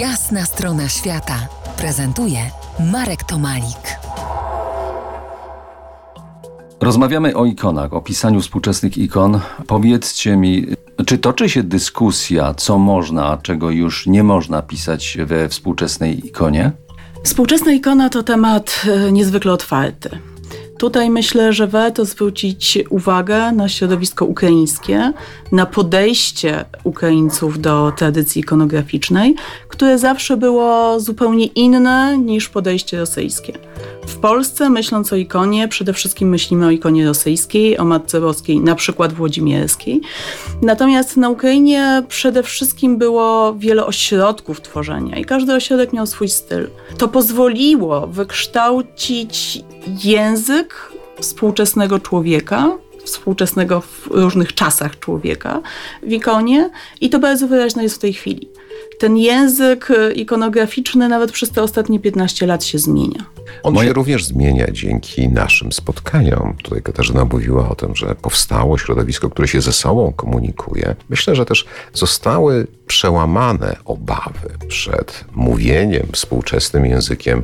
Jasna strona świata prezentuje Marek Tomalik. Rozmawiamy o ikonach, o pisaniu współczesnych ikon. Powiedzcie mi, czy toczy się dyskusja, co można, a czego już nie można pisać we współczesnej ikonie? Współczesna ikona to temat e, niezwykle otwarty. Tutaj myślę, że warto zwrócić uwagę na środowisko ukraińskie, na podejście Ukraińców do tradycji ikonograficznej, które zawsze było zupełnie inne niż podejście rosyjskie. W Polsce, myśląc o ikonie, przede wszystkim myślimy o ikonie rosyjskiej, o Matce Boskiej, na przykład włodzimierskiej. Natomiast na Ukrainie przede wszystkim było wiele ośrodków tworzenia i każdy ośrodek miał swój styl. To pozwoliło wykształcić język współczesnego człowieka, współczesnego w różnych czasach człowieka w ikonie i to bardzo wyraźne jest w tej chwili. Ten język ikonograficzny nawet przez te ostatnie 15 lat się zmienia. On Moje- się również zmienia dzięki naszym spotkaniom. Tutaj Katarzyna mówiła o tym, że powstało środowisko, które się ze sobą komunikuje. Myślę, że też zostały przełamane obawy przed mówieniem współczesnym językiem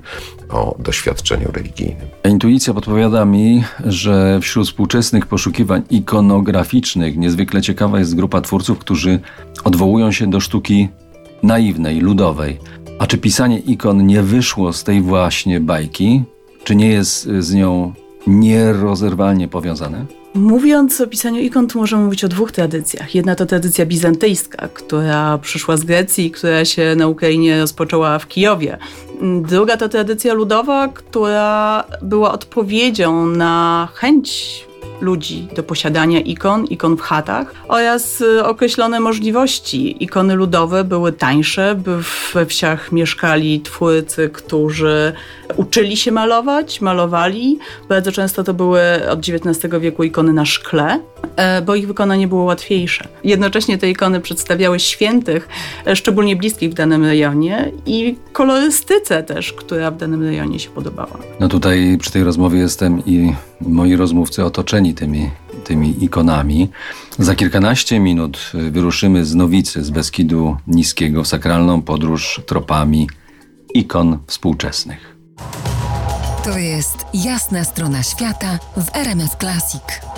o doświadczeniu religijnym. Intuicja podpowiada mi, że wśród współczesnych poszukiwań ikonograficznych niezwykle ciekawa jest grupa twórców, którzy odwołują się do sztuki naiwnej, ludowej. A czy pisanie ikon nie wyszło z tej właśnie bajki? Czy nie jest z nią nierozerwalnie powiązane? Mówiąc o pisaniu ikon, tu możemy mówić o dwóch tradycjach. Jedna to tradycja bizantyjska, która przyszła z Grecji, która się na Ukrainie rozpoczęła w Kijowie. Druga to tradycja ludowa, która była odpowiedzią na chęć ludzi do posiadania ikon, ikon w chatach oraz y, określone możliwości. Ikony ludowe były tańsze, we wsiach mieszkali twórcy, którzy uczyli się malować, malowali. Bardzo często to były od XIX wieku ikony na szkle, bo ich wykonanie było łatwiejsze. Jednocześnie te ikony przedstawiały świętych, e, szczególnie bliskich w danym rejonie i kolorystyce też, która w danym rejonie się podobała. No tutaj przy tej rozmowie jestem i moi rozmówcy otoczeni tymi, tymi ikonami. Za kilkanaście minut y, wyruszymy z Nowicy, z Beskidu Niskiego w sakralną podróż tropami ikon współczesnych. To jest Jasna strona świata w RMS Classic.